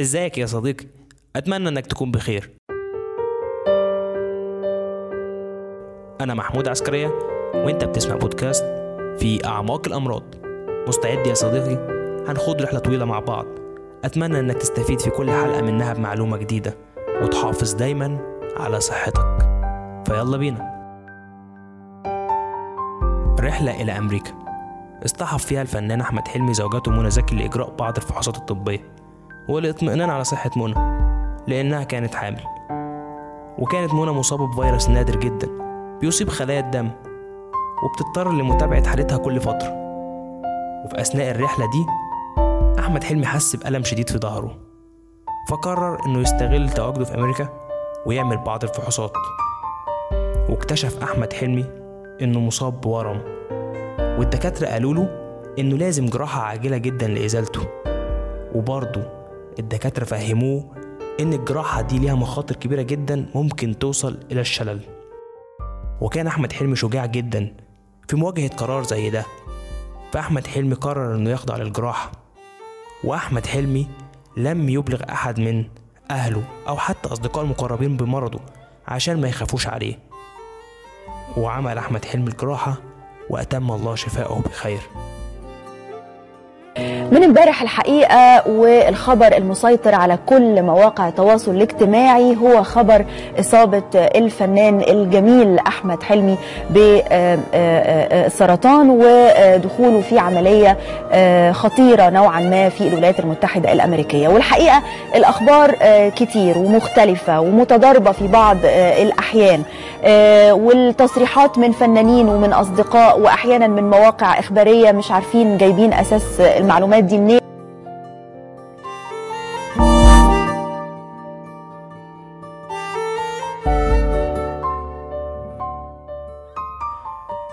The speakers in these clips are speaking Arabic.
ازيك يا صديقي؟ أتمنى إنك تكون بخير. أنا محمود عسكرية وأنت بتسمع بودكاست في أعماق الأمراض. مستعد يا صديقي؟ هنخوض رحلة طويلة مع بعض. أتمنى إنك تستفيد في كل حلقة منها بمعلومة جديدة وتحافظ دايما على صحتك. فيلا بينا. رحلة إلى أمريكا. اصطحب فيها الفنان أحمد حلمي زوجته منى زكي لإجراء بعض الفحوصات الطبية. والاطمئنان على صحة منى لأنها كانت حامل. وكانت منى مصابة بفيروس نادر جدا بيصيب خلايا الدم وبتضطر لمتابعة حالتها كل فترة. وفي أثناء الرحلة دي أحمد حلمي حس بألم شديد في ظهره فقرر إنه يستغل تواجده في أمريكا ويعمل بعض الفحوصات. واكتشف أحمد حلمي إنه مصاب بورم. والدكاترة قالوا له إنه لازم جراحة عاجلة جدا لإزالته. وبرضه الدكاترة فهموه إن الجراحة دي ليها مخاطر كبيرة جدا ممكن توصل إلى الشلل. وكان أحمد حلمي شجاع جدا في مواجهة قرار زي ده. فأحمد حلمي قرر إنه يخضع للجراحة. وأحمد حلمي لم يبلغ أحد من أهله أو حتى أصدقاء المقربين بمرضه عشان ما يخافوش عليه. وعمل أحمد حلمي الجراحة وأتم الله شفاءه بخير. من امبارح الحقيقة والخبر المسيطر على كل مواقع التواصل الاجتماعي هو خبر إصابة الفنان الجميل أحمد حلمي بالسرطان ودخوله في عملية خطيرة نوعا ما في الولايات المتحدة الأمريكية. والحقيقة الأخبار كتير ومختلفة ومتضاربة في بعض الأحيان. والتصريحات من فنانين ومن أصدقاء وأحيانا من مواقع إخبارية مش عارفين جايبين أساس المعلومات دي منين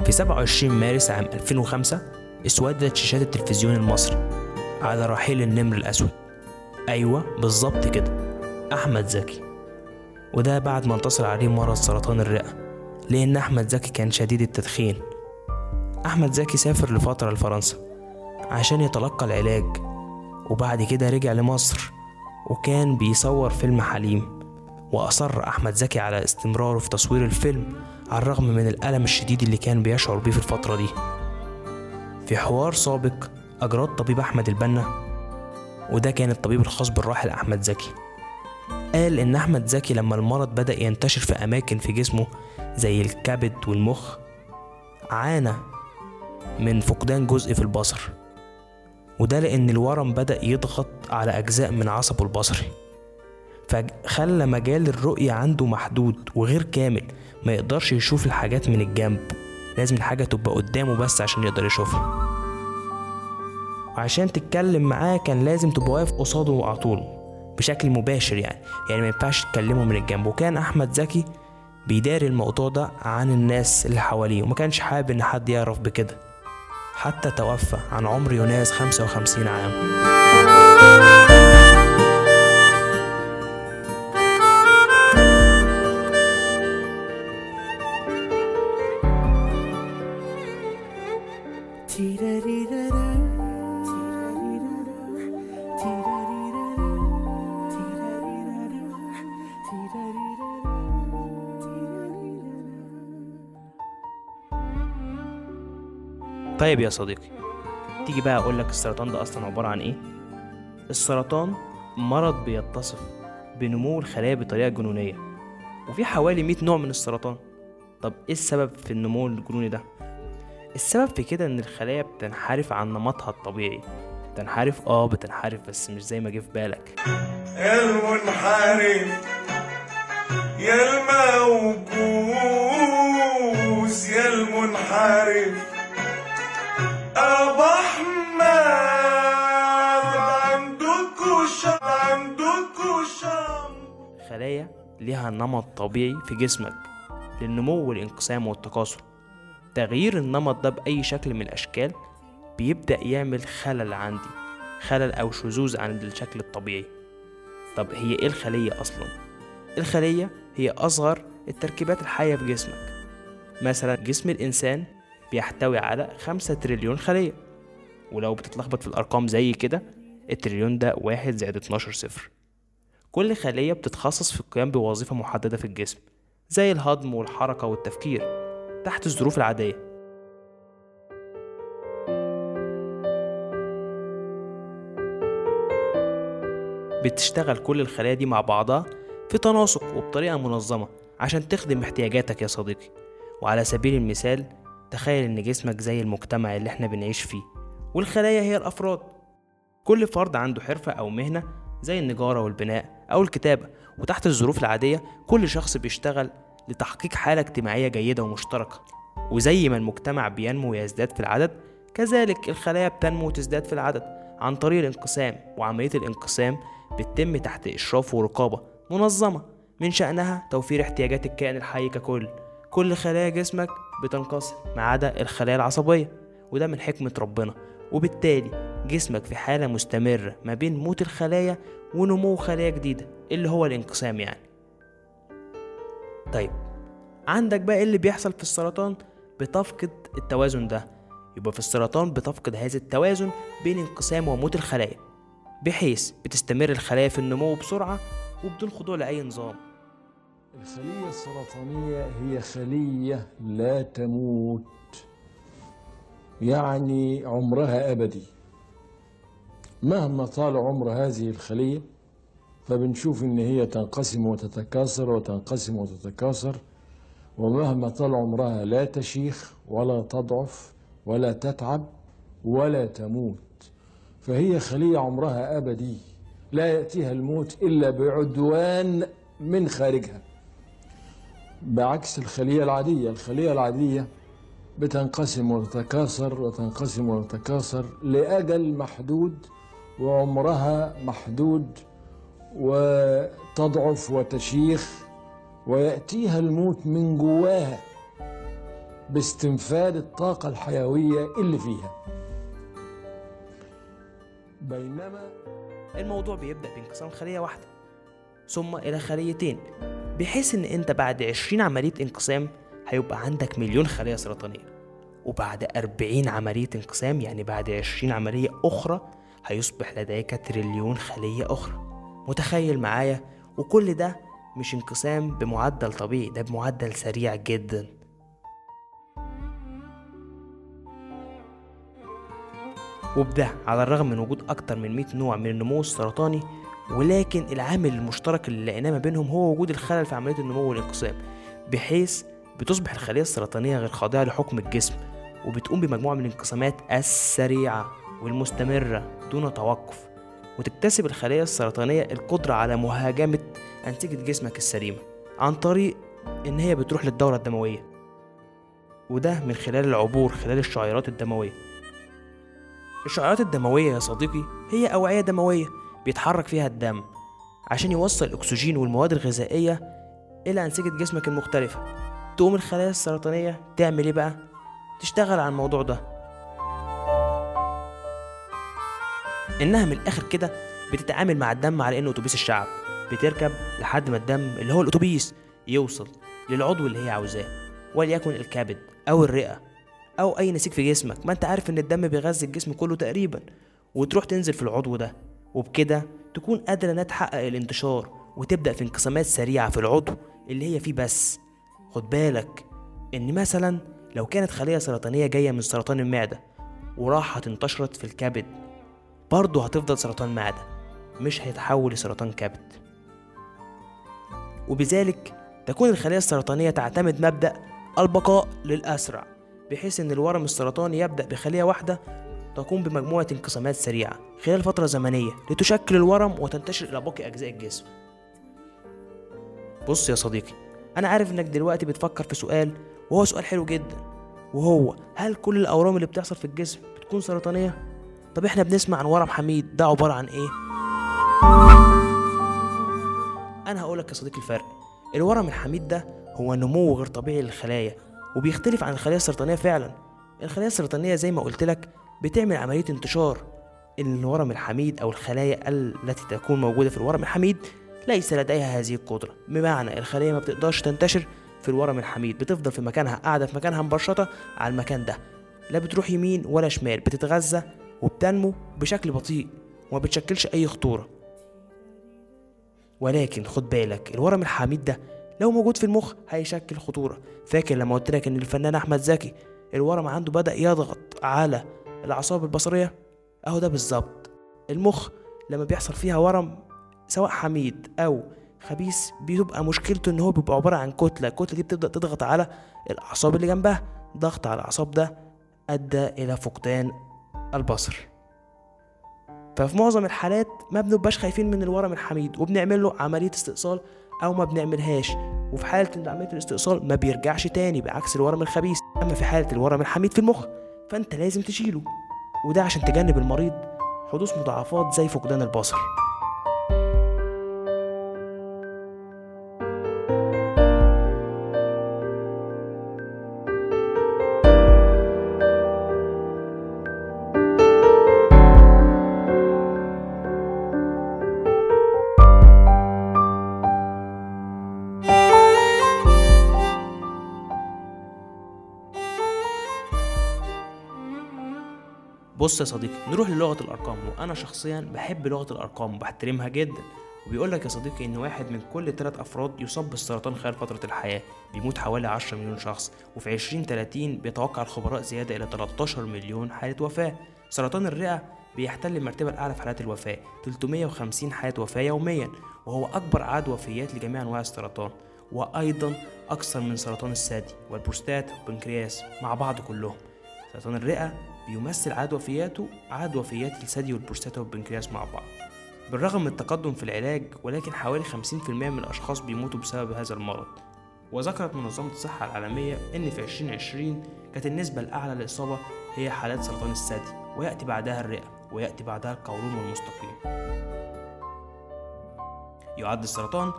في 27 مارس عام 2005 اسودت شاشات التلفزيون المصري على رحيل النمر الأسود. أيوة بالظبط كده. أحمد زكي. وده بعد ما انتصر عليه مرض سرطان الرئة لأن أحمد زكي كان شديد التدخين. أحمد زكي سافر لفترة لفرنسا. عشان يتلقى العلاج. وبعد كده رجع لمصر وكان بيصور فيلم حليم وأصر أحمد زكي على استمراره في تصوير الفيلم على الرغم من الألم الشديد اللي كان بيشعر بيه في الفترة دي. في حوار سابق أجراه الطبيب أحمد البنا وده كان الطبيب الخاص بالراحل أحمد زكي قال إن أحمد زكي لما المرض بدأ ينتشر في أماكن في جسمه زي الكبد والمخ عانى من فقدان جزء في البصر. وده لأن الورم بدأ يضغط على أجزاء من عصبه البصري فخلى مجال الرؤية عنده محدود وغير كامل ما يقدرش يشوف الحاجات من الجنب. لازم الحاجة تبقى قدامه بس عشان يقدر يشوفها. وعشان تتكلم معاه كان لازم تبقى واقف قصاده على طول بشكل مباشر يعني. يعني ما ينفعش تكلمه من الجنب. وكان أحمد زكي بيداري الموضوع ده عن الناس اللي حواليه وما كانش حابب إن حد يعرف بكده. حتى توفى عن عمر يوناس 55 عام طيب يا صديقي تيجي بقى أقول لك السرطان ده أصلا عبارة عن إيه؟ السرطان مرض بيتصف بنمو الخلايا بطريقة جنونية وفي حوالي 100 نوع من السرطان. طب إيه السبب في النمو الجنوني ده؟ السبب في كده إن الخلايا بتنحرف عن نمطها الطبيعي. بتنحرف آه بتنحرف بس مش زي ما جه في بالك. يا المنحرف يا الموجوز يا المنحرف. شم الخلايا ليها نمط طبيعي في جسمك للنمو والانقسام والتكاثر. تغيير النمط ده بأي شكل من الأشكال بيبدأ يعمل خلل عندي خلل أو شذوذ عن الشكل الطبيعي. طب هي إيه الخلية أصلا؟ الخلية هي أصغر التركيبات الحية في جسمك. مثلا جسم الإنسان بيحتوي على خمسة تريليون خلية. ولو بتتلخبط في الأرقام زي كده التريليون ده واحد زائد 12 صفر. كل خلية بتتخصص في القيام بوظيفة محددة في الجسم زي الهضم والحركة والتفكير تحت الظروف العادية. بتشتغل كل الخلايا دي مع بعضها في تناسق وبطريقة منظمة عشان تخدم احتياجاتك يا صديقي. وعلى سبيل المثال تخيل إن جسمك زي المجتمع اللي إحنا بنعيش فيه والخلايا هي الأفراد. كل فرد عنده حرفة أو مهنة زي النجارة والبناء أو الكتابة وتحت الظروف العادية كل شخص بيشتغل لتحقيق حالة اجتماعية جيدة ومشتركة. وزي ما المجتمع بينمو ويزداد في العدد كذلك الخلايا بتنمو وتزداد في العدد عن طريق الانقسام وعملية الانقسام بتتم تحت إشراف ورقابة منظمة من شأنها توفير احتياجات الكائن الحي ككل. كل خلايا جسمك بتنقسم ما عدا الخلايا العصبية وده من حكمة ربنا. وبالتالي جسمك في حالة مستمرة ما بين موت الخلايا ونمو خلايا جديدة اللي هو الانقسام يعني. طيب عندك بقى إيه اللي بيحصل في السرطان؟ بتفقد التوازن ده. يبقى في السرطان بتفقد هذا التوازن بين انقسام وموت الخلايا بحيث بتستمر الخلايا في النمو بسرعة وبدون خضوع لأي نظام. الخلية السرطانية هي خلية لا تموت. يعني عمرها أبدي. مهما طال عمر هذه الخلية فبنشوف إن هي تنقسم وتتكاثر وتنقسم وتتكاثر. ومهما طال عمرها لا تشيخ ولا تضعف ولا تتعب ولا تموت. فهي خلية عمرها أبدي. لا يأتيها الموت إلا بعدوان من خارجها. بعكس الخلية العادية. الخلية العادية بتنقسم وتتكاثر وتنقسم وتتكاثر لأجل محدود وعمرها محدود وتضعف وتشيخ ويأتيها الموت من جواها باستنفاد الطاقة الحيوية اللي فيها. بينما الموضوع بيبدأ بانقسام خلية واحدة ثم إلى خليتين. بحيث إن أنت بعد 20 عملية انقسام هيبقى عندك مليون خلية سرطانية. وبعد 40 عملية انقسام يعني بعد 20 عملية أخرى هيصبح لديك تريليون خلية أخرى. متخيل معايا؟ وكل ده مش انقسام بمعدل طبيعي ده بمعدل سريع جدا. وبده على الرغم من وجود أكتر من 100 نوع من النمو السرطاني ولكن العامل المشترك اللي لقيناه ما بينهم هو وجود الخلل في عملية النمو والانقسام بحيث بتصبح الخلية السرطانية غير خاضعة لحكم الجسم وبتقوم بمجموعة من الانقسامات السريعة والمستمرة دون توقف وتكتسب الخلية السرطانية القدرة على مهاجمة أنسجة جسمك السليمة عن طريق إن هي بتروح للدورة الدموية. وده من خلال العبور خلال الشعيرات الدموية. الشعيرات الدموية يا صديقي هي أوعية دموية. بيتحرك فيها الدم عشان يوصل الأكسجين والمواد الغذائية إلى أنسجة جسمك المختلفة. تقوم الخلايا السرطانية تعمل إيه بقى؟ تشتغل على الموضوع ده. إنها من الآخر كده بتتعامل مع الدم على إنه أتوبيس الشعب. بتركب لحد ما الدم اللي هو الأتوبيس يوصل للعضو اللي هي عاوزاه وليكن الكبد أو الرئة أو أي نسيج في جسمك. ما أنت عارف إن الدم بيغذي الجسم كله تقريبا وتروح تنزل في العضو ده. وبكده تكون قادرة إنها تحقق الانتشار وتبدأ في انقسامات سريعة في العضو اللي هي فيه بس. خد بالك إن مثلا لو كانت خلية سرطانية جاية من سرطان المعدة وراحت انتشرت في الكبد برضه هتفضل سرطان معدة مش هيتحول لسرطان كبد. وبذلك تكون الخلية السرطانية تعتمد مبدأ البقاء للأسرع بحيث إن الورم السرطاني يبدأ بخلية واحدة تقوم بمجموعة انقسامات سريعة خلال فترة زمنية لتشكل الورم وتنتشر إلى باقي أجزاء الجسم بص يا صديقي أنا عارف إنك دلوقتي بتفكر في سؤال وهو سؤال حلو جدا وهو هل كل الأورام اللي بتحصل في الجسم بتكون سرطانية؟ طب إحنا بنسمع عن ورم حميد ده عبارة عن إيه؟ أنا هقولك يا صديقي الفرق الورم الحميد ده هو نمو غير طبيعي للخلايا وبيختلف عن الخلايا السرطانية فعلا الخلايا السرطانية زي ما قلت لك بتعمل عملية انتشار الورم الحميد أو الخلايا التي تكون موجودة في الورم الحميد ليس لديها هذه القدرة. بمعنى الخلية ما بتقدرش تنتشر في الورم الحميد بتفضل في مكانها قاعدة في مكانها مباشرة على المكان ده. لا بتروح يمين ولا شمال بتتغذى وبتنمو بشكل بطيء وما بتشكلش أي خطورة. ولكن خد بالك الورم الحميد ده لو موجود في المخ هيشكل خطورة. فاكر لما قلت لك إن الفنان أحمد زكي الورم عنده بدأ يضغط على الأعصاب البصرية. أهو ده بالظبط. المخ لما بيحصل فيها ورم سواء حميد أو خبيث بيبقى مشكلته إن هو بيبقى عبارة عن كتلة. الكتلة دي بتبدأ تضغط على الأعصاب اللي جنبها. ضغط على الأعصاب ده أدى إلى فقدان البصر. ففي معظم الحالات ما بنبقاش خايفين من الورم الحميد وبنعمل له عملية استئصال أو ما بنعملهاش. وفي حالة إن عملية الاستئصال ما بيرجعش تاني بعكس الورم الخبيث. أما في حالة الورم الحميد في المخ فأنت لازم تشيله. وده عشان تجنب المريض حدوث مضاعفات زي فقدان البصر. بص يا صديقي نروح للغة الأرقام. وأنا شخصيا بحب لغة الأرقام وبحترمها جدا. وبيقول لك يا صديقي إن واحد من كل ثلاث أفراد يصاب بالسرطان خلال فترة الحياة. بيموت حوالي 10 مليون شخص. وفي 2030 بيتوقع الخبراء زيادة إلى 13 مليون حالة وفاة. سرطان الرئة بيحتل المرتبة الأعلى في حالات الوفاة 350 حالة وفاة يوميا. وهو أكبر عدد وفيات لجميع أنواع السرطان. وأيضا أكثر من سرطان الثدي والبروستات والبنكرياس مع بعض كلهم. سرطان الرئة بيمثل عدد وفياته عدد وفيات الثدي والبروستاتا والبنكرياس مع بعض. بالرغم من التقدم في العلاج ولكن حوالي 50% من الأشخاص بيموتوا بسبب هذا المرض. وذكرت منظمة الصحة العالمية إن في 2020 كانت النسبة الأعلى للإصابة هي حالات سرطان الثدي ويأتي بعدها الرئة ويأتي بعدها القولون والمستقيم. يعد السرطان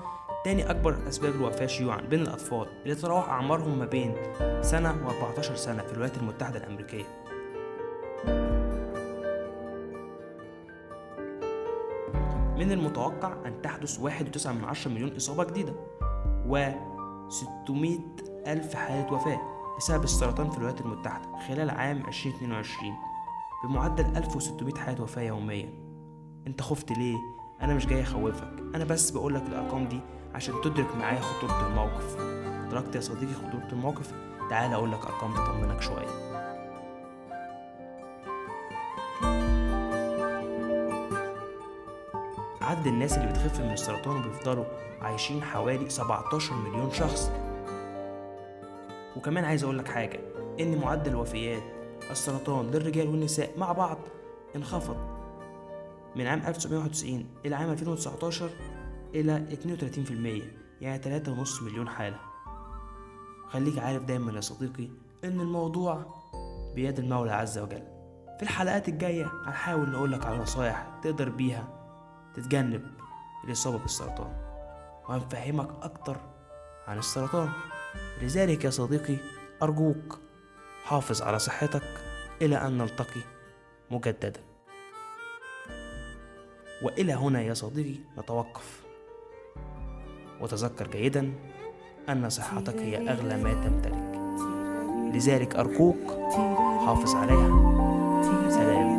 تاني أكبر أسباب الوفاة شيوعا بين الأطفال اللي تتراوح أعمارهم ما بين سنة و14 سنة في الولايات المتحدة الأمريكية. من المتوقع أن تحدث 1.9 من عشرة مليون إصابة جديدة و 600 ألف حالة وفاة بسبب السرطان في الولايات المتحدة خلال عام 2022 بمعدل 1600 حالة وفاة يوميا. أنت خفت ليه؟ أنا مش جاي أخوفك. أنا بس بقولك الأرقام دي عشان تدرك معايا خطورة الموقف. أدركت يا صديقي خطورة الموقف؟ تعال أقولك أرقام تطمنك شوية. عدد الناس اللي بتخف من السرطان وبيفضلوا عايشين حوالي 17 مليون شخص. وكمان عايز أقول لك حاجة إن معدل وفيات السرطان للرجال والنساء مع بعض انخفض. من عام 1991 إلى عام 2019 إلى 32% يعني 3.5 مليون حالة. خليك عارف دايما يا صديقي إن الموضوع بيد المولى عز وجل. في الحلقات الجاية هنحاول نقولك على نصايح تقدر بيها تتجنب الإصابة بالسرطان. وهنفهمك أكتر عن السرطان. لذلك يا صديقي أرجوك حافظ على صحتك إلى أن نلتقي مجددا. وإلى هنا يا صديقي نتوقف. وتذكر جيدا أن صحتك هي أغلى ما تمتلك لذلك أرجوك حافظ عليها. سلام.